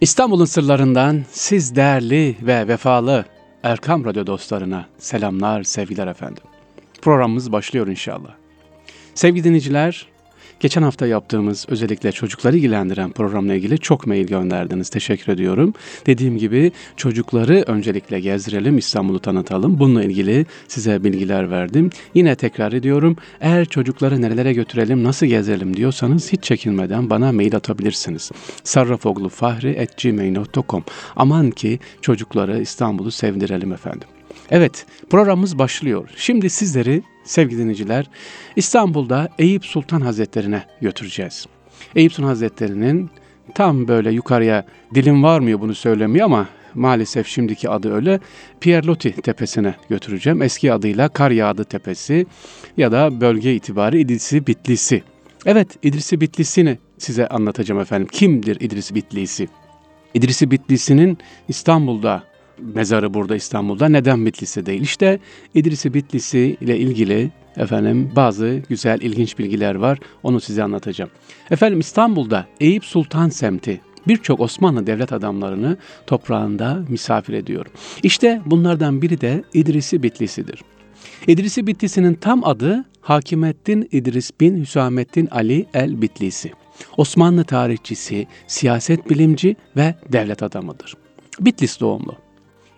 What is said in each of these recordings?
İstanbul'un sırlarından siz değerli ve vefalı Erkam Radyo dostlarına selamlar, sevgiler efendim. Programımız başlıyor inşallah. Sevgili dinleyiciler, Geçen hafta yaptığımız özellikle çocukları ilgilendiren programla ilgili çok mail gönderdiniz. Teşekkür ediyorum. Dediğim gibi çocukları öncelikle gezdirelim, İstanbul'u tanıtalım. Bununla ilgili size bilgiler verdim. Yine tekrar ediyorum. Eğer çocukları nerelere götürelim, nasıl gezelim diyorsanız hiç çekinmeden bana mail atabilirsiniz. sarrafoglufahri.gmail.com Aman ki çocukları İstanbul'u sevdirelim efendim. Evet, programımız başlıyor. Şimdi sizleri sevgili dinleyiciler İstanbul'da Eyüp Sultan Hazretleri'ne götüreceğiz. Eyüp Sultan Hazretleri'nin tam böyle yukarıya dilim varmıyor bunu söylemiyor ama maalesef şimdiki adı öyle Pierlotti Tepesi'ne götüreceğim. Eski adıyla Kar Yağdı Tepesi ya da bölge itibarı İdrisi Bitlisi. Evet İdrisi Bitlisi'ni size anlatacağım efendim. Kimdir İdrisi Bitlisi? İdrisi Bitlisi'nin İstanbul'da mezarı burada İstanbul'da. Neden Bitlis'te değil? İşte İdrisi Bitlisi ile ilgili efendim bazı güzel ilginç bilgiler var. Onu size anlatacağım. Efendim İstanbul'da Eyüp Sultan semti birçok Osmanlı devlet adamlarını toprağında misafir ediyor. İşte bunlardan biri de İdrisi Bitlisi'dir. İdrisi Bitlisi'nin tam adı Hakimettin İdris bin Hüsamettin Ali el Bitlisi. Osmanlı tarihçisi, siyaset bilimci ve devlet adamıdır. Bitlis doğumlu.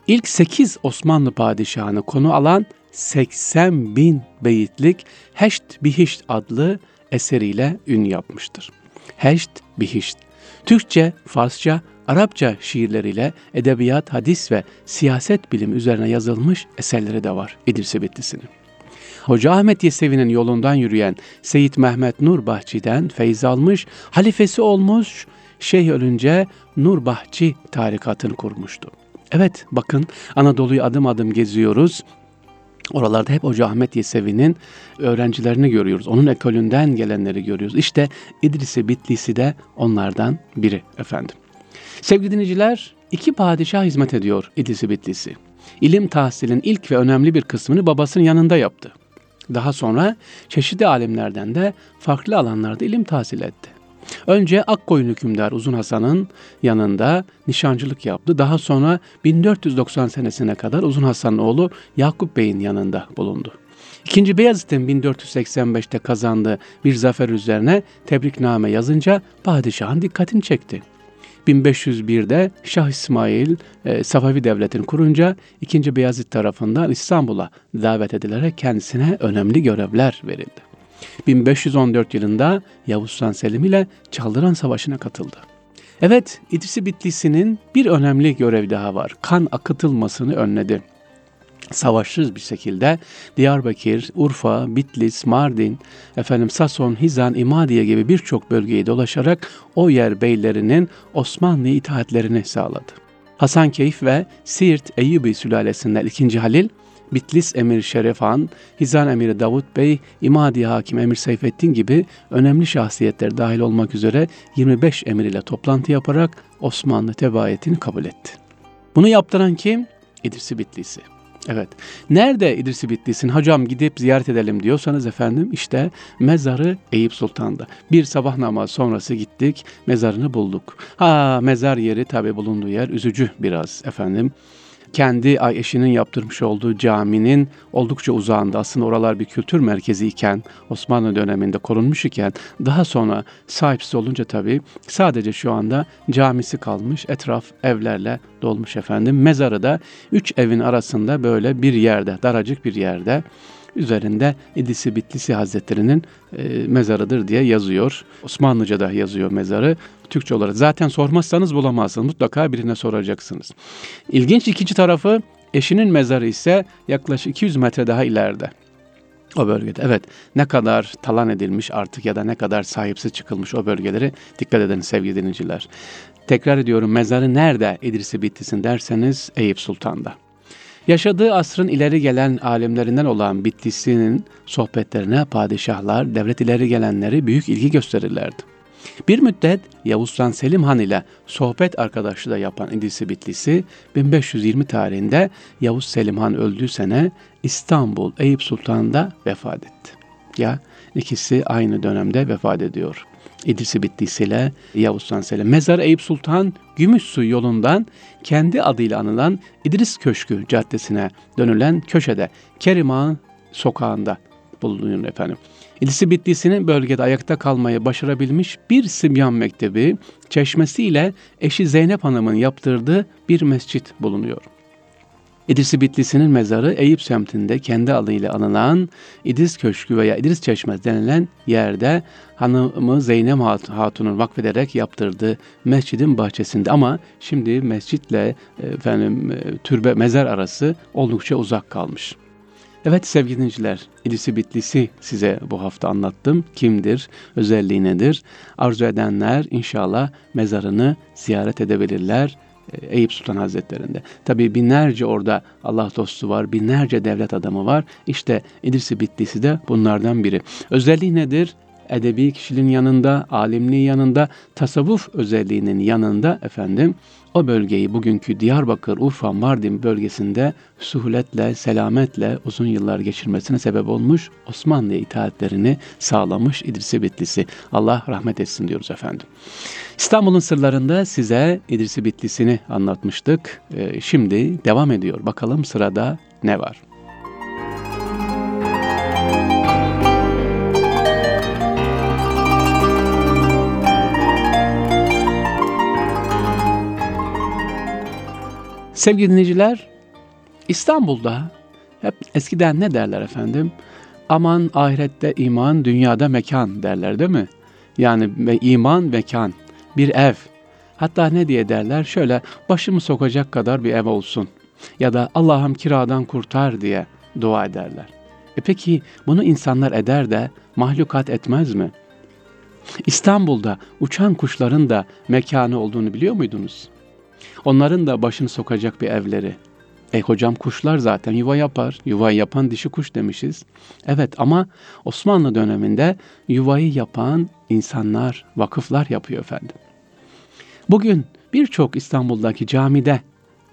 İlk 8 Osmanlı padişahını konu alan 80 bin beyitlik Heşt Bihişt adlı eseriyle ün yapmıştır. Heşt Bihişt, Türkçe, Farsça, Arapça şiirleriyle edebiyat, hadis ve siyaset bilim üzerine yazılmış eserleri de var İdris-i Bitlisi'nin. Hoca Ahmet Yesevi'nin yolundan yürüyen Seyit Mehmet Nur Bahçi'den feyz almış, halifesi olmuş, şeyh ölünce Nur Bahçi tarikatını kurmuştu. Evet bakın Anadolu'yu adım adım geziyoruz. Oralarda hep Hoca Ahmet Yesevi'nin öğrencilerini görüyoruz. Onun ekolünden gelenleri görüyoruz. İşte İdrisi Bitlisi de onlardan biri efendim. Sevgili dinleyiciler, iki padişah hizmet ediyor İdrisi Bitlisi. İlim tahsilin ilk ve önemli bir kısmını babasının yanında yaptı. Daha sonra çeşitli alimlerden de farklı alanlarda ilim tahsil etti. Önce Akkoyun hükümdar Uzun Hasan'ın yanında nişancılık yaptı. Daha sonra 1490 senesine kadar Uzun Hasan'ın oğlu Yakup Bey'in yanında bulundu. İkinci Beyazıt'ın 1485'te kazandığı bir zafer üzerine tebrikname yazınca padişahın dikkatini çekti. 1501'de Şah İsmail e, Safavi Devleti'ni kurunca 2. Beyazıt tarafından İstanbul'a davet edilerek kendisine önemli görevler verildi. 1514 yılında Yavuz Sultan Selim ile Çaldıran Savaşı'na katıldı. Evet, İdrisi Bitlisi'nin bir önemli görev daha var. Kan akıtılmasını önledi. Savaşsız bir şekilde Diyarbakır, Urfa, Bitlis, Mardin, efendim Sason, Hizan, İmadiye gibi birçok bölgeyi dolaşarak o yer beylerinin Osmanlı itaatlerini sağladı. Hasan Keyif ve Siirt Eyyubi sülalesinden 2. Halil Bitlis Emir Şeref Hizan Emiri Davut Bey, İmadi Hakim Emir Seyfettin gibi önemli şahsiyetler dahil olmak üzere 25 emir ile toplantı yaparak Osmanlı tebaiyetini kabul etti. Bunu yaptıran kim? İdrisi Bitlisi. Evet. Nerede İdrisi Bitlis'in hocam gidip ziyaret edelim diyorsanız efendim işte mezarı Eyüp Sultan'da. Bir sabah namazı sonrası gittik mezarını bulduk. Ha mezar yeri tabi bulunduğu yer üzücü biraz efendim kendi ay eşinin yaptırmış olduğu caminin oldukça uzağında aslında oralar bir kültür merkezi iken Osmanlı döneminde korunmuş iken daha sonra sahipsiz olunca tabii sadece şu anda camisi kalmış etraf evlerle dolmuş efendim. Mezarı da üç evin arasında böyle bir yerde daracık bir yerde üzerinde İdlisi Bitlisi Hazretleri'nin e, mezarıdır diye yazıyor. Osmanlıca'da yazıyor mezarı. Türkçe olarak. Zaten sormazsanız bulamazsınız. Mutlaka birine soracaksınız. İlginç ikinci tarafı eşinin mezarı ise yaklaşık 200 metre daha ileride. O bölgede. Evet ne kadar talan edilmiş artık ya da ne kadar sahipsiz çıkılmış o bölgeleri dikkat edin sevgili dinleyiciler. Tekrar ediyorum mezarı nerede İdrisi Bitlis'in derseniz Eyüp Sultan'da. Yaşadığı asrın ileri gelen alimlerinden olan Bitlisi'nin sohbetlerine padişahlar, devlet ileri gelenleri büyük ilgi gösterirlerdi. Bir müddet Yavuz Sultan Selim Han ile sohbet arkadaşlığı da yapan İdrisi Bitlisi 1520 tarihinde Yavuz Selim Han öldüğü sene İstanbul Eyüp Sultan'da vefat etti. Ya ikisi aynı dönemde vefat ediyor. İdrisi Bittisi'yle Yavuz Sultan Mezar Eyüp Sultan Gümüşsu yolundan kendi adıyla anılan İdris Köşkü Caddesi'ne dönülen köşede Kerim sokağında bulunuyor efendim. İdrisi Bittisi'nin bölgede ayakta kalmayı başarabilmiş bir Simyan Mektebi, çeşmesiyle eşi Zeynep Hanım'ın yaptırdığı bir mescit bulunuyor. İdris Bitlisi'nin mezarı Eyüp semtinde kendi adıyla anılan İdris Köşkü veya İdris Çeşmez denilen yerde hanımı Zeynep Hatun'un vakfederek yaptırdığı mescidin bahçesinde ama şimdi mescitle efendim türbe mezar arası oldukça uzak kalmış. Evet sevgili dinleyiciler, İdrisi Bitlisi size bu hafta anlattım. Kimdir, özelliği nedir? Arzu edenler inşallah mezarını ziyaret edebilirler e, Eyüp Sultan Hazretleri'nde. Tabi binlerce orada Allah dostu var, binlerce devlet adamı var. İşte İdris-i Bitlisi de bunlardan biri. Özelliği nedir? Edebi kişiliğin yanında, alimliği yanında, tasavvuf özelliğinin yanında efendim o bölgeyi bugünkü Diyarbakır, Urfa, Mardin bölgesinde suhuletle, selametle uzun yıllar geçirmesine sebep olmuş, Osmanlı'ya itaatlerini sağlamış İdris-i Bitlisi. Allah rahmet etsin diyoruz efendim. İstanbul'un sırlarında size İdris-i Bitlisini anlatmıştık. Ee, şimdi devam ediyor. Bakalım sırada ne var? Sevgili dinleyiciler, İstanbul'da hep eskiden ne derler efendim? Aman ahirette iman, dünyada mekan derler değil mi? Yani iman mekan, bir ev. Hatta ne diye derler? Şöyle başımı sokacak kadar bir ev olsun. Ya da Allah'ım kiradan kurtar diye dua ederler. E peki bunu insanlar eder de mahlukat etmez mi? İstanbul'da uçan kuşların da mekanı olduğunu biliyor muydunuz? Onların da başını sokacak bir evleri. E hocam kuşlar zaten yuva yapar. Yuva yapan dişi kuş demişiz. Evet ama Osmanlı döneminde yuvayı yapan insanlar, vakıflar yapıyor efendim. Bugün birçok İstanbul'daki camide,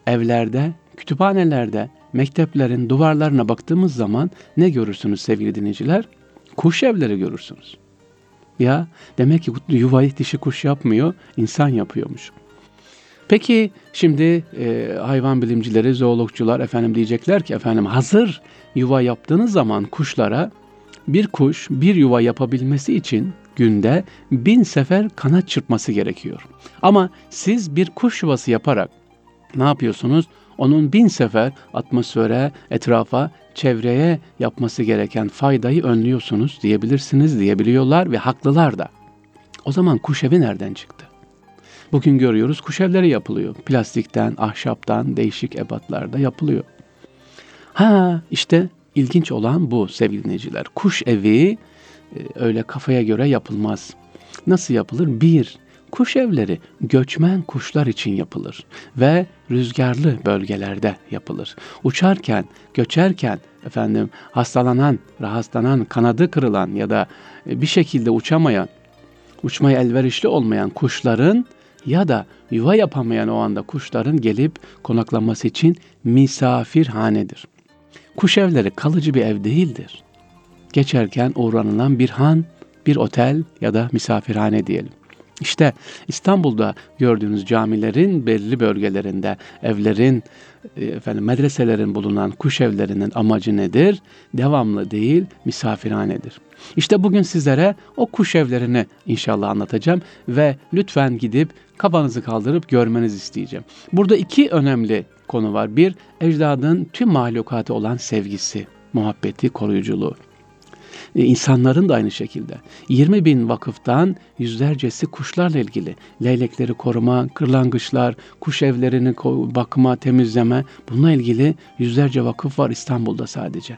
evlerde, kütüphanelerde, mekteplerin duvarlarına baktığımız zaman ne görürsünüz sevgili dinleyiciler? Kuş evleri görürsünüz. Ya demek ki yuvayı dişi kuş yapmıyor, insan yapıyormuş. Peki şimdi e, hayvan bilimcileri, zoologcular efendim diyecekler ki efendim hazır yuva yaptığınız zaman kuşlara bir kuş bir yuva yapabilmesi için günde bin sefer kanat çırpması gerekiyor. Ama siz bir kuş yuvası yaparak ne yapıyorsunuz? Onun bin sefer atmosfere, etrafa, çevreye yapması gereken faydayı önlüyorsunuz diyebilirsiniz diyebiliyorlar ve haklılar da. O zaman kuş evi nereden çıktı? Bugün görüyoruz kuş evleri yapılıyor. Plastikten, ahşaptan, değişik ebatlarda yapılıyor. Ha işte ilginç olan bu sevgili dinleyiciler. Kuş evi e, öyle kafaya göre yapılmaz. Nasıl yapılır? Bir, kuş evleri göçmen kuşlar için yapılır ve rüzgarlı bölgelerde yapılır. Uçarken, göçerken efendim hastalanan, rahatsızlanan, kanadı kırılan ya da e, bir şekilde uçamayan, uçmaya elverişli olmayan kuşların ya da yuva yapamayan o anda kuşların gelip konaklaması için misafirhanedir. Kuş evleri kalıcı bir ev değildir. Geçerken uğranılan bir han, bir otel ya da misafirhane diyelim. İşte İstanbul'da gördüğünüz camilerin belli bölgelerinde, evlerin, e, efendim medreselerin bulunan kuş evlerinin amacı nedir? Devamlı değil, misafirhanedir. İşte bugün sizlere o kuş evlerini inşallah anlatacağım ve lütfen gidip kafanızı kaldırıp görmenizi isteyeceğim. Burada iki önemli konu var. Bir, ecdadın tüm mahlukatı olan sevgisi, muhabbeti, koruyuculuğu. E, insanların da aynı şekilde. 20 bin vakıftan yüzlercesi kuşlarla ilgili. Leylekleri koruma, kırlangıçlar, kuş evlerini bakma, temizleme. Bununla ilgili yüzlerce vakıf var İstanbul'da sadece.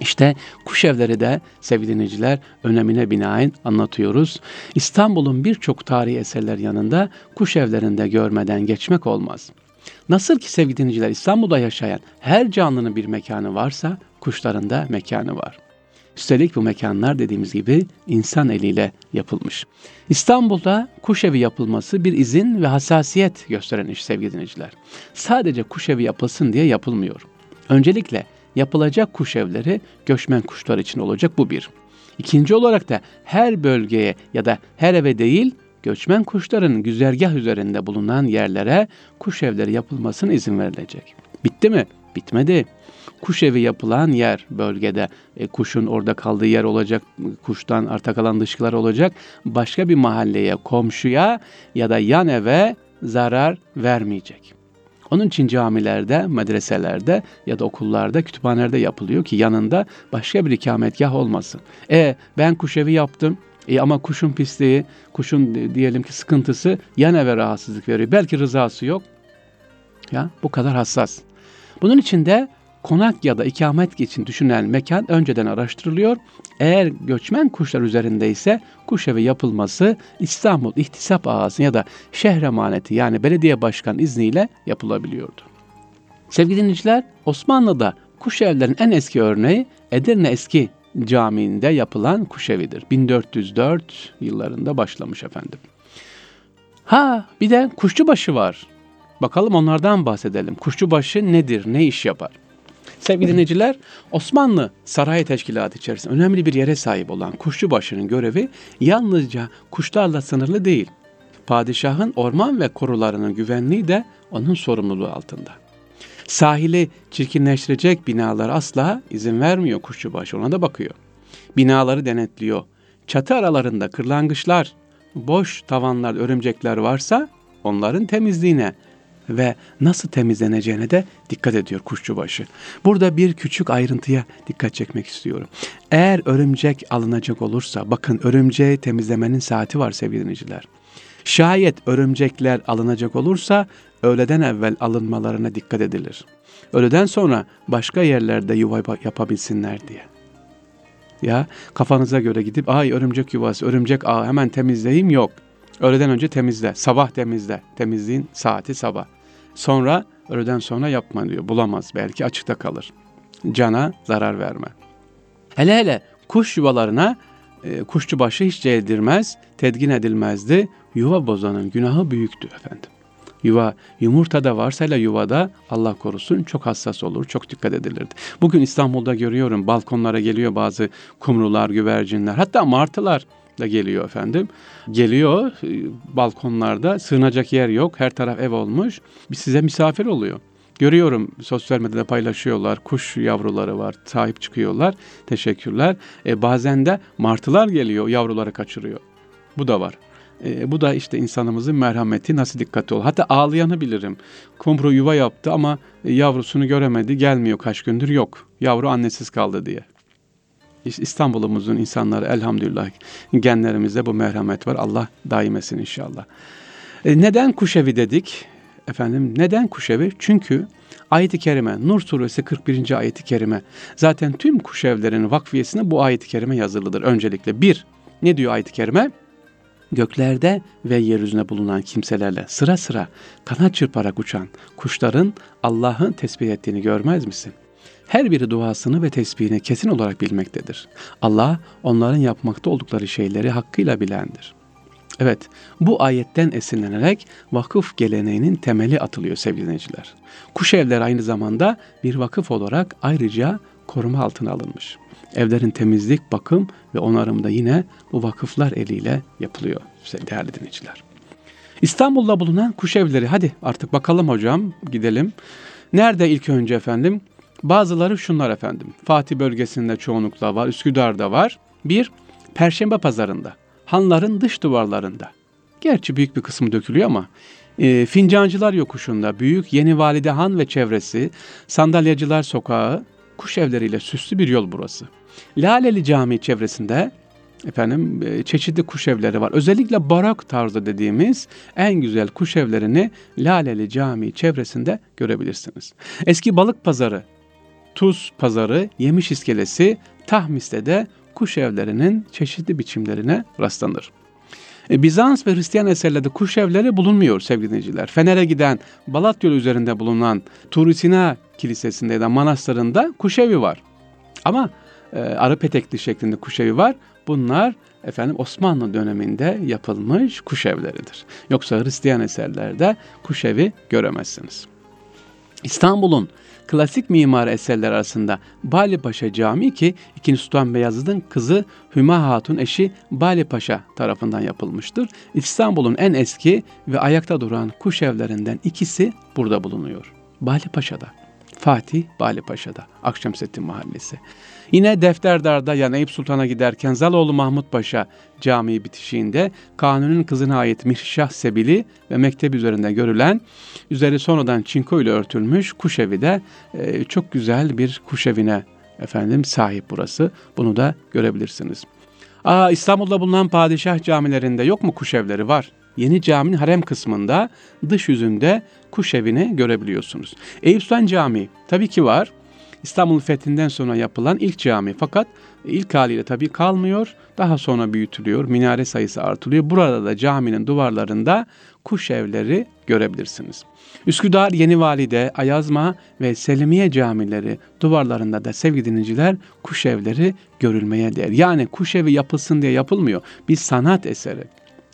İşte kuş evleri de sevgili dinleyiciler önemine binaen anlatıyoruz. İstanbul'un birçok tarihi eserler yanında kuş evlerinde görmeden geçmek olmaz. Nasıl ki sevgili dinleyiciler İstanbul'da yaşayan her canlının bir mekanı varsa kuşların da mekanı var. Üstelik bu mekanlar dediğimiz gibi insan eliyle yapılmış. İstanbul'da kuş evi yapılması bir izin ve hassasiyet gösteren iş sevgili dinleyiciler. Sadece kuş evi yapılsın diye yapılmıyor. Öncelikle yapılacak kuş evleri göçmen kuşlar için olacak bu bir. İkinci olarak da her bölgeye ya da her eve değil göçmen kuşların güzergah üzerinde bulunan yerlere kuş evleri yapılmasına izin verilecek. Bitti mi? Bitmedi. Kuş evi yapılan yer bölgede e, kuşun orada kaldığı yer olacak, kuştan arta kalan dışkılar olacak. Başka bir mahalleye, komşuya ya da yan eve zarar vermeyecek. Onun için camilerde, medreselerde ya da okullarda, kütüphanelerde yapılıyor ki yanında başka bir ikametgah olmasın. E ben kuş evi yaptım. E ama kuşun pisliği, kuşun diyelim ki sıkıntısı yan eve rahatsızlık veriyor. Belki rızası yok. Ya bu kadar hassas. Bunun için de konak ya da ikamet için düşünülen mekan önceden araştırılıyor. Eğer göçmen kuşlar üzerinde ise kuş evi yapılması İstanbul İhtisap Ağası ya da şehre şehremaneti yani belediye başkan izniyle yapılabiliyordu. Sevgili dinleyiciler Osmanlı'da kuş evlerinin en eski örneği Edirne Eski Camii'nde yapılan kuş evidir. 1404 yıllarında başlamış efendim. Ha bir de kuşçubaşı var. Bakalım onlardan bahsedelim. Kuşçubaşı nedir, ne iş yapar? Sevgili dinleyiciler, Osmanlı saray teşkilatı içerisinde önemli bir yere sahip olan kuşçubaşının görevi yalnızca kuşlarla sınırlı değil. Padişahın orman ve korularının güvenliği de onun sorumluluğu altında. Sahili çirkinleştirecek binalar asla izin vermiyor kuşçubaşı, ona da bakıyor. Binaları denetliyor. Çatı aralarında kırlangıçlar, boş tavanlar, örümcekler varsa onların temizliğine, ve nasıl temizleneceğine de dikkat ediyor kuşçubaşı. Burada bir küçük ayrıntıya dikkat çekmek istiyorum. Eğer örümcek alınacak olursa, bakın örümceği temizlemenin saati var sevgili dinleyiciler. Şayet örümcekler alınacak olursa öğleden evvel alınmalarına dikkat edilir. Öğleden sonra başka yerlerde yuva yapabilsinler diye. Ya kafanıza göre gidip ay örümcek yuvası, örümcek ağı hemen temizleyeyim yok. Öğleden önce temizle, sabah temizle. Temizliğin saati sabah. Sonra öğleden sonra yapma diyor. Bulamaz belki açıkta kalır. Cana zarar verme. Hele hele kuş yuvalarına e, kuşçu başı hiç değdirmez, tedgin edilmezdi. Yuva bozanın günahı büyüktü efendim. Yuva yumurta da varsa ile yuvada Allah korusun çok hassas olur, çok dikkat edilirdi. Bugün İstanbul'da görüyorum balkonlara geliyor bazı kumrular, güvercinler, hatta martılar da geliyor efendim. Geliyor e, balkonlarda sığınacak yer yok. Her taraf ev olmuş. Bir size misafir oluyor. Görüyorum sosyal medyada paylaşıyorlar. Kuş yavruları var. Sahip çıkıyorlar. Teşekkürler. E, bazen de martılar geliyor. Yavruları kaçırıyor. Bu da var. E, bu da işte insanımızın merhameti nasıl dikkatli ol. Hatta ağlayanı bilirim. Kumru yuva yaptı ama yavrusunu göremedi. Gelmiyor kaç gündür yok. Yavru annesiz kaldı diye. İstanbul'umuzun insanları elhamdülillah genlerimizde bu merhamet var. Allah daim etsin inşallah. E, neden kuşevi dedik? Efendim neden kuşevi? Çünkü ayet-i kerime Nur suresi 41. ayet-i kerime zaten tüm kuşevlerin vakfiyesine bu ayet-i kerime yazılıdır öncelikle. Bir, ne diyor ayet-i kerime? Göklerde ve yeryüzünde bulunan kimselerle sıra sıra kanat çırparak uçan kuşların Allah'ın tesbih ettiğini görmez misin? Her biri duasını ve tesbihini kesin olarak bilmektedir. Allah onların yapmakta oldukları şeyleri hakkıyla bilendir. Evet, bu ayetten esinlenerek vakıf geleneğinin temeli atılıyor sevgili dinleyiciler. Kuş evler aynı zamanda bir vakıf olarak ayrıca koruma altına alınmış. Evlerin temizlik, bakım ve onarımı da yine bu vakıflar eliyle yapılıyor değerli dinleyiciler. İstanbul'da bulunan kuş evleri hadi artık bakalım hocam gidelim. Nerede ilk önce efendim? Bazıları şunlar efendim. Fatih bölgesinde çoğunlukla var, Üsküdar'da var. Bir, Perşembe pazarında, hanların dış duvarlarında. Gerçi büyük bir kısmı dökülüyor ama e, Fincancılar yokuşunda büyük Yeni Valide Han ve çevresi, Sandalyacılar sokağı, kuş evleriyle süslü bir yol burası. Laleli Camii çevresinde efendim e, çeşitli kuş evleri var. Özellikle barak tarzı dediğimiz en güzel kuş evlerini Laleli Camii çevresinde görebilirsiniz. Eski balık pazarı Tuz pazarı, yemiş iskelesi, Tahmis'te de kuş evlerinin çeşitli biçimlerine rastlanır. E, Bizans ve Hristiyan eserlerde kuş evleri bulunmuyor sevgili dinleyiciler. Fener'e giden Balat yolu üzerinde bulunan Turisina Kilisesi'nde ya da manastırında kuş evi var. Ama e, arı petekli şeklinde kuş evi var. Bunlar efendim Osmanlı döneminde yapılmış kuş evleridir. Yoksa Hristiyan eserlerde kuş evi göremezsiniz. İstanbul'un klasik mimari eserler arasında Bali Paşa Camii ki 2. Sultan Beyazıt'ın kızı Hüma Hatun eşi Bali Paşa tarafından yapılmıştır. İstanbul'un en eski ve ayakta duran kuş evlerinden ikisi burada bulunuyor. Bali Paşa'da. Fatih Bali Paşa'da. Akşemseddin Mahallesi. Yine Defterdar'da yani Eyüp Sultan'a giderken Zaloğlu Mahmut Paşa Camii bitişiğinde Kanuni'nin kızına ait Mirşah Sebili ve mektep üzerinde görülen üzeri sonradan çinko ile örtülmüş kuş evi de e, çok güzel bir kuş evine efendim sahip burası. Bunu da görebilirsiniz. Aa, İstanbul'da bulunan padişah camilerinde yok mu kuş evleri? Var. Yeni caminin harem kısmında dış yüzünde kuş evini görebiliyorsunuz. Eyüp Sultan Camii tabii ki var. İstanbul fethinden sonra yapılan ilk cami fakat ilk haliyle tabii kalmıyor. Daha sonra büyütülüyor. Minare sayısı artılıyor. Burada da caminin duvarlarında kuş evleri görebilirsiniz. Üsküdar, Yeni Valide, Ayazma ve Selimiye camileri duvarlarında da sevgili dinleyiciler kuş evleri görülmeye değer. Yani kuş evi yapılsın diye yapılmıyor. Bir sanat eseri.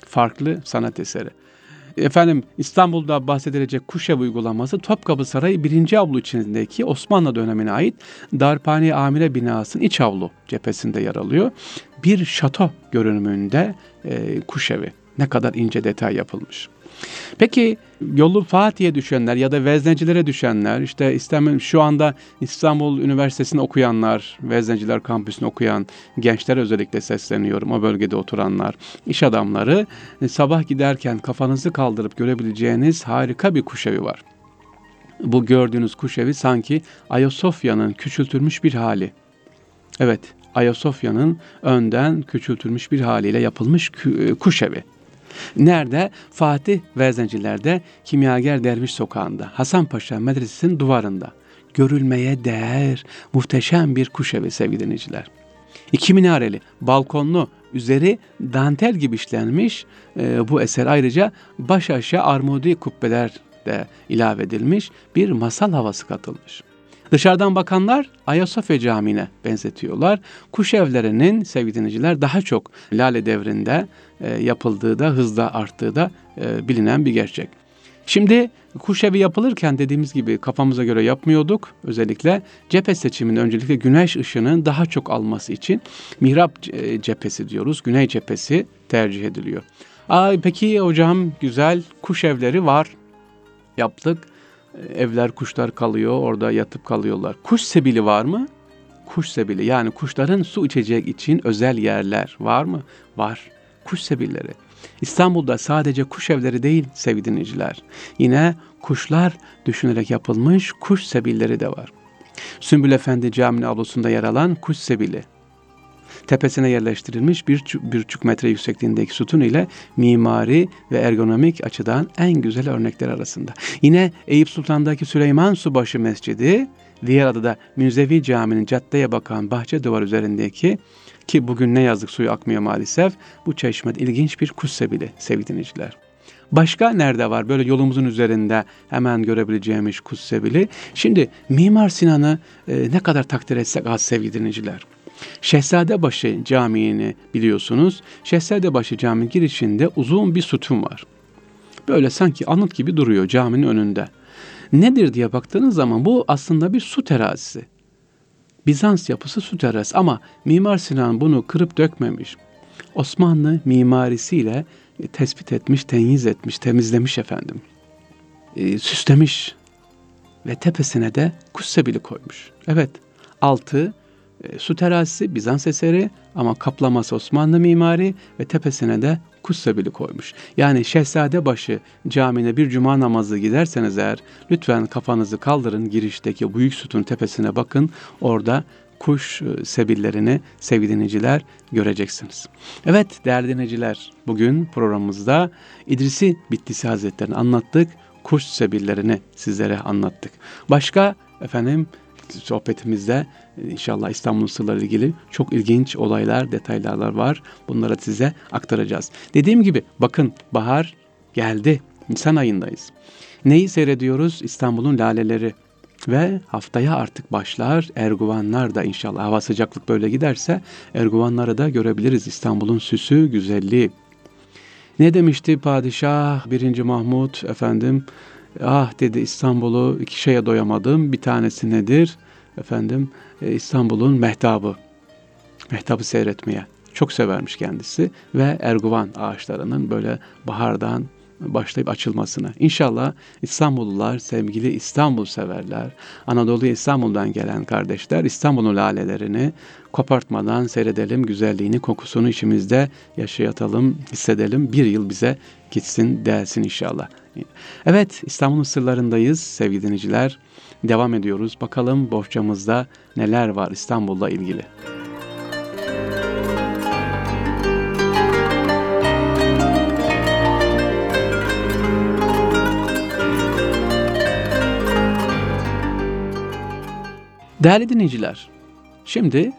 Farklı sanat eseri. Efendim İstanbul'da bahsedilecek Kuşev uygulaması Topkapı Sarayı 1. avlu içindeki Osmanlı dönemine ait Darphane Amire binasının iç avlu cephesinde yer alıyor. Bir şato görünümünde e, Kuşevi. Ne kadar ince detay yapılmış. Peki yolu Fatih'e düşenler ya da veznecilere düşenler, işte İstanbul, şu anda İstanbul Üniversitesi'nde okuyanlar, Vezneciler Kampüsü'nde okuyan gençler özellikle sesleniyorum. O bölgede oturanlar, iş adamları e, sabah giderken kafanızı kaldırıp görebileceğiniz harika bir kuşevi var. Bu gördüğünüz kuşevi sanki Ayasofya'nın küçültülmüş bir hali. Evet, Ayasofya'nın önden küçültülmüş bir haliyle yapılmış e, kuşevi. Nerede? Fatih Verzenciler'de Kimyager Derviş Sokağı'nda, Hasanpaşa Medresesi'nin duvarında. Görülmeye değer muhteşem bir kuş evi sevgili dinleyiciler. İki minareli, balkonlu, üzeri dantel gibi işlenmiş e, bu eser ayrıca baş aşağı armudi kubbeler de ilave edilmiş bir masal havası katılmış. Dışarıdan bakanlar Ayasofya Camii'ne benzetiyorlar. Kuş evlerinin sevgili dinleyiciler daha çok Lale devrinde e, yapıldığı da hızla arttığı da e, bilinen bir gerçek. Şimdi kuş evi yapılırken dediğimiz gibi kafamıza göre yapmıyorduk. Özellikle cephe seçiminin öncelikle güneş ışığının daha çok alması için mihrap e, cephesi diyoruz. Güney cephesi tercih ediliyor. Aa, peki hocam güzel kuş evleri var. Yaptık. Evler kuşlar kalıyor orada yatıp kalıyorlar. Kuş sebili var mı? Kuş sebili yani kuşların su içecek için özel yerler var mı? Var kuş sebilleri. İstanbul'da sadece kuş evleri değil sevgili dinleyiciler. Yine kuşlar düşünerek yapılmış kuş sebilleri de var. Sümbül Efendi Camii avlusunda yer alan kuş sebili. Tepesine yerleştirilmiş bir, bir buçuk metre yüksekliğindeki sütun ile mimari ve ergonomik açıdan en güzel örnekler arasında. Yine Eyüp Sultan'daki Süleyman Subaşı Mescidi, diğer adı da Münzevi Camii'nin caddeye bakan bahçe duvar üzerindeki ki bugün ne yazık suyu akmıyor maalesef. Bu çeşme ilginç bir kusse bile sevgili dinleyiciler. Başka nerede var böyle yolumuzun üzerinde hemen görebileceğimiz kussebili? Şimdi Mimar Sinan'ı e, ne kadar takdir etsek az sevgili dinleyiciler. Şehzadebaşı Camii'ni biliyorsunuz. Şehzadebaşı Camii girişinde uzun bir sütun var. Böyle sanki anıt gibi duruyor caminin önünde. Nedir diye baktığınız zaman bu aslında bir su terazisi. Bizans yapısı su teras ama Mimar Sinan bunu kırıp dökmemiş. Osmanlı mimarisiyle e, tespit etmiş, tenyiz etmiş, temizlemiş efendim. E, süslemiş ve tepesine de kussebili koymuş. Evet, altı e, su terazisi Bizans eseri ama kaplaması Osmanlı mimari ve tepesine de kussebili koymuş. Yani Şehzadebaşı camine bir cuma namazı giderseniz eğer lütfen kafanızı kaldırın girişteki büyük sütun tepesine bakın. Orada kuş e, sebillerini sevgili göreceksiniz. Evet değerli dinleyiciler bugün programımızda İdrisi Bittisi Hazretlerini anlattık. Kuş sebillerini sizlere anlattık. Başka efendim sohbetimizde inşallah İstanbul sırları ilgili çok ilginç olaylar, detaylar var. Bunları size aktaracağız. Dediğim gibi bakın bahar geldi. Nisan ayındayız. Neyi seyrediyoruz? İstanbul'un laleleri. Ve haftaya artık başlar Erguvanlar da inşallah hava sıcaklık böyle giderse Erguvanları da görebiliriz. İstanbul'un süsü, güzelliği. Ne demişti padişah 1. Mahmut efendim Ah dedi İstanbul'u iki şeye doyamadım. Bir tanesi nedir? Efendim İstanbul'un mehtabı. Mehtabı seyretmeye. Çok severmiş kendisi ve erguvan ağaçlarının böyle bahardan başlayıp açılmasını. İnşallah İstanbullular, sevgili İstanbul severler, Anadolu İstanbul'dan gelen kardeşler İstanbul'un lalelerini kopartmadan seyredelim, güzelliğini, kokusunu içimizde yaşayatalım, hissedelim. Bir yıl bize gitsin, delsin inşallah. Evet, İstanbul'un sırlarındayız sevgili dinleyiciler. Devam ediyoruz. Bakalım bohçamızda neler var İstanbul'la ilgili. Değerli dinleyiciler, şimdi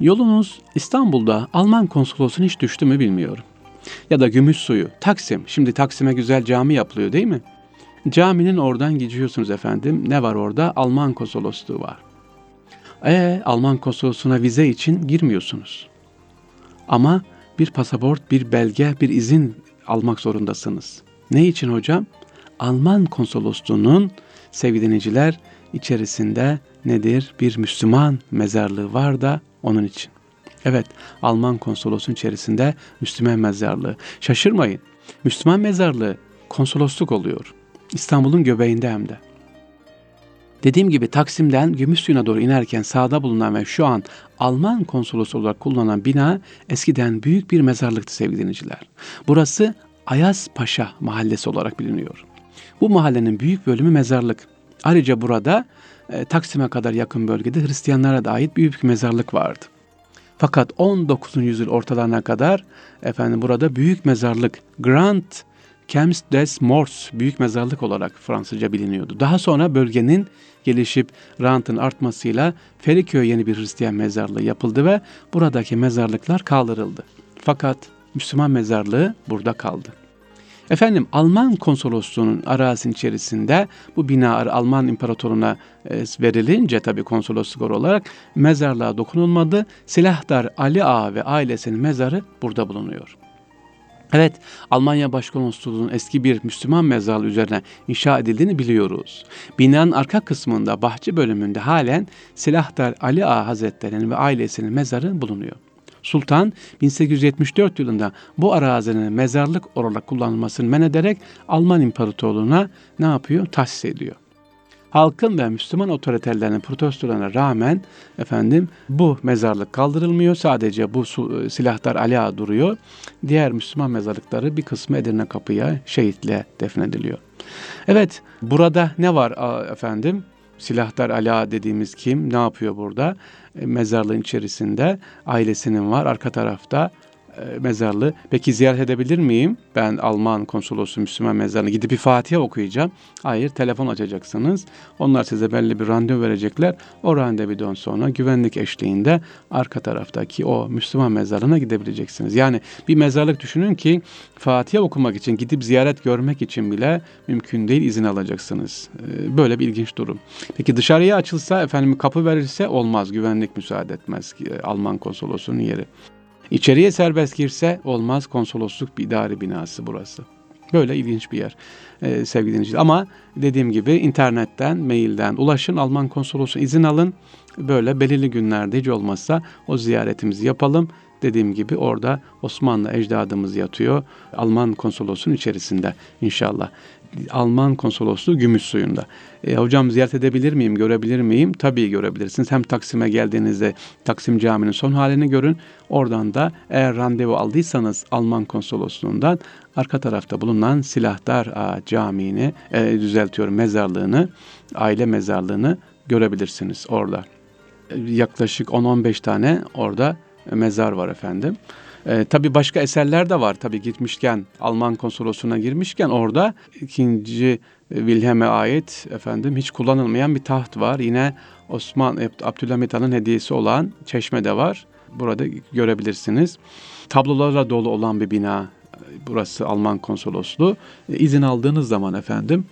yolunuz İstanbul'da Alman konsolosluğuna hiç düştü mü bilmiyorum. Ya da gümüş suyu, Taksim. Şimdi Taksim'e güzel cami yapılıyor değil mi? Caminin oradan gidiyorsunuz efendim. Ne var orada? Alman konsolosluğu var. E Alman konsolosluğuna vize için girmiyorsunuz. Ama bir pasaport, bir belge, bir izin almak zorundasınız. Ne için hocam? Alman konsolosluğunun sevgili içerisinde nedir? Bir Müslüman mezarlığı var da onun için. Evet, Alman konsolosun içerisinde Müslüman mezarlığı. Şaşırmayın. Müslüman mezarlığı konsolosluk oluyor. İstanbul'un göbeğinde hem de. Dediğim gibi Taksim'den Gümüşsuyu'na doğru inerken sağda bulunan ve şu an Alman konsolosu olarak kullanılan bina eskiden büyük bir mezarlıktı sevgili dinleyiciler. Burası Ayaz Paşa mahallesi olarak biliniyor. Bu mahallenin büyük bölümü mezarlık. Ayrıca burada e, Taksim'e kadar yakın bölgede Hristiyanlara da ait büyük bir mezarlık vardı. Fakat 19. yüzyıl ortalarına kadar efendim burada büyük mezarlık Grand Camps des Morts büyük mezarlık olarak Fransızca biliniyordu. Daha sonra bölgenin gelişip rantın artmasıyla Feriköy yeni bir Hristiyan mezarlığı yapıldı ve buradaki mezarlıklar kaldırıldı. Fakat Müslüman mezarlığı burada kaldı. Efendim Alman konsolosluğunun arazinin içerisinde bu bina Alman imparatoruna e, verilince tabi konsolosluk olarak mezarlığa dokunulmadı. Silahdar Ali Ağa ve ailesinin mezarı burada bulunuyor. Evet, Almanya Başkonsolosluğu'nun eski bir Müslüman mezarlığı üzerine inşa edildiğini biliyoruz. Binanın arka kısmında bahçe bölümünde halen Silahdar Ali Ağa Hazretleri'nin ve ailesinin mezarı bulunuyor. Sultan 1874 yılında bu arazinin mezarlık olarak kullanılmasını men ederek Alman İmparatorluğu'na ne yapıyor? Tahsis ediyor. Halkın ve Müslüman otoriterlerinin protestolarına rağmen efendim bu mezarlık kaldırılmıyor. Sadece bu silahlar ala duruyor. Diğer Müslüman mezarlıkları bir kısmı Edirne Kapı'ya şehitle defnediliyor. Evet burada ne var efendim? Silahtar Ala dediğimiz kim? Ne yapıyor burada? E, mezarlığın içerisinde ailesinin var. Arka tarafta e, mezarlığı. Peki ziyaret edebilir miyim? Ben Alman konsolosu Müslüman mezarına gidip bir Fatiha okuyacağım. Hayır, telefon açacaksınız. Onlar size belli bir randevu verecekler. O randevudan sonra güvenlik eşliğinde arka taraftaki o Müslüman mezarına gidebileceksiniz. Yani bir mezarlık düşünün ki Fatiha okumak için, gidip ziyaret görmek için bile mümkün değil izin alacaksınız. E, böyle bir ilginç durum. Peki dışarıya açılsa efendim kapı verirse olmaz. Güvenlik müsaade etmez e, Alman konsolosunun yeri. İçeriye serbest girse olmaz konsolosluk bir idari binası burası. Böyle ilginç bir yer e, sevgili dinleyiciler. Ama dediğim gibi internetten, mailden ulaşın. Alman konsolosu izin alın. Böyle belirli günlerde hiç olmazsa o ziyaretimizi yapalım. Dediğim gibi orada Osmanlı ecdadımız yatıyor. Alman konsolosunun içerisinde inşallah. Alman konsolosluğu gümüş suyunda. E, hocam ziyaret edebilir miyim, görebilir miyim? Tabii görebilirsiniz. Hem Taksim'e geldiğinizde Taksim Camii'nin son halini görün. Oradan da eğer randevu aldıysanız Alman konsolosluğundan arka tarafta bulunan Silahdar Ağa Camii'ni, e, düzeltiyorum mezarlığını, aile mezarlığını görebilirsiniz orada. E, yaklaşık 10-15 tane orada mezar var efendim. E, tabii başka eserler de var. Tabii gitmişken Alman konsolosluğuna girmişken orada ikinci Wilhelm'e ait efendim hiç kullanılmayan bir taht var. Yine Osman Abdülhamit Han'ın hediyesi olan çeşme de var. Burada görebilirsiniz. Tablolarla dolu olan bir bina burası Alman konsolosluğu. E, izin aldığınız zaman efendim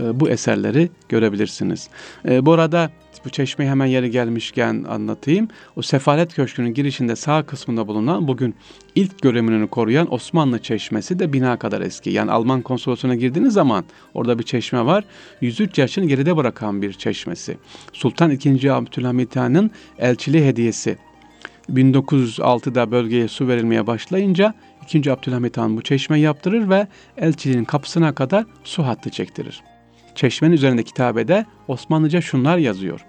e, bu eserleri görebilirsiniz. E, bu arada bu çeşmeyi hemen yeri gelmişken anlatayım. O Sefalet Köşkü'nün girişinde sağ kısmında bulunan bugün ilk görevini koruyan Osmanlı Çeşmesi de bina kadar eski. Yani Alman konsolosluğuna girdiğiniz zaman orada bir çeşme var. 103 yaşını geride bırakan bir çeşmesi. Sultan II. Abdülhamit Han'ın elçili hediyesi. 1906'da bölgeye su verilmeye başlayınca 2. Abdülhamit Han bu çeşme yaptırır ve elçiliğin kapısına kadar su hattı çektirir. Çeşmenin üzerinde kitabede Osmanlıca şunlar yazıyor.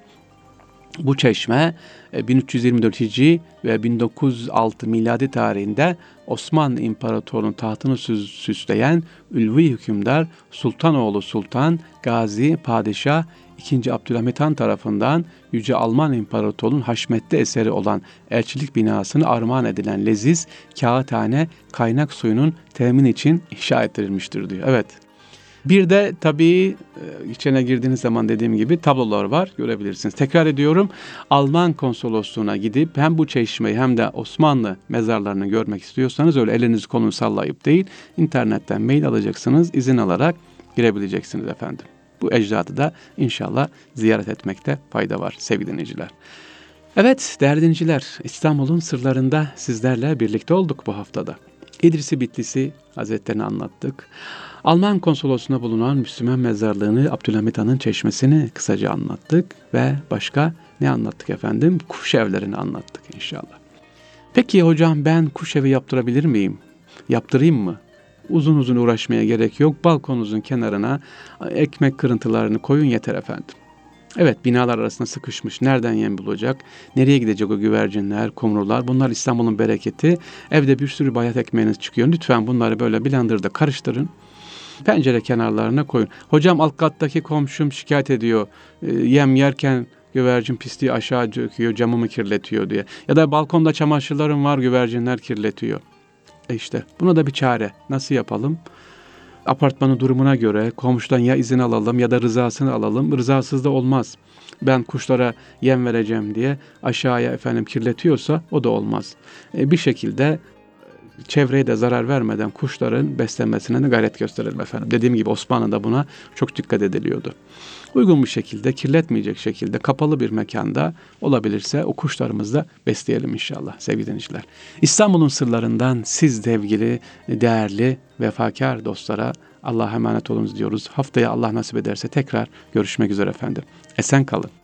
Bu çeşme 1324 e, Hicri ve 1906 miladi tarihinde Osmanlı İmparatorluğu'nun tahtını süsleyen Ülvi hükümdar Sultanoğlu Sultan Gazi Padişah 2. Abdülhamit Han tarafından Yüce Alman İmparatorluğu'nun haşmetli eseri olan elçilik binasını armağan edilen leziz kağıthane kaynak suyunun temin için inşa ettirilmiştir diyor. Evet bir de tabii e, içine girdiğiniz zaman dediğim gibi tablolar var görebilirsiniz. Tekrar ediyorum Alman konsolosluğuna gidip hem bu çeşmeyi hem de Osmanlı mezarlarını görmek istiyorsanız öyle elinizi kolunu sallayıp değil internetten mail alacaksınız izin alarak girebileceksiniz efendim. Bu ecdadı da inşallah ziyaret etmekte fayda var sevgili dinleyiciler. Evet değerli dinleyiciler İstanbul'un sırlarında sizlerle birlikte olduk bu haftada. İdrisi Bitlisi Hazretlerini anlattık. Alman konsolosluğunda bulunan Müslüman mezarlığını, Abdülhamit Han'ın çeşmesini kısaca anlattık ve başka ne anlattık efendim? Kuş evlerini anlattık inşallah. Peki hocam ben kuş evi yaptırabilir miyim? Yaptırayım mı? Uzun uzun uğraşmaya gerek yok. Balkonunuzun kenarına ekmek kırıntılarını koyun yeter efendim. Evet binalar arasında sıkışmış. Nereden yem bulacak? Nereye gidecek o güvercinler, kumrular? Bunlar İstanbul'un bereketi. Evde bir sürü bayat ekmeğiniz çıkıyor. Lütfen bunları böyle blenderda karıştırın. Pencere kenarlarına koyun. Hocam alt kattaki komşum şikayet ediyor. E, yem yerken güvercin pisliği aşağı döküyor, camımı kirletiyor diye. Ya da balkonda çamaşırlarım var, güvercinler kirletiyor. E işte buna da bir çare. Nasıl yapalım? Apartmanın durumuna göre komşudan ya izin alalım ya da rızasını alalım. Rızasız da olmaz. Ben kuşlara yem vereceğim diye aşağıya efendim kirletiyorsa o da olmaz. E, bir şekilde çevreye de zarar vermeden kuşların beslenmesine de gayret gösterelim efendim. Dediğim gibi Osmanlı'da buna çok dikkat ediliyordu. Uygun bir şekilde, kirletmeyecek şekilde kapalı bir mekanda olabilirse o kuşlarımızı da besleyelim inşallah sevgili dinleyiciler. İstanbul'un sırlarından siz sevgili, değerli, vefakar dostlara Allah'a emanet olunuz diyoruz. Haftaya Allah nasip ederse tekrar görüşmek üzere efendim. Esen kalın.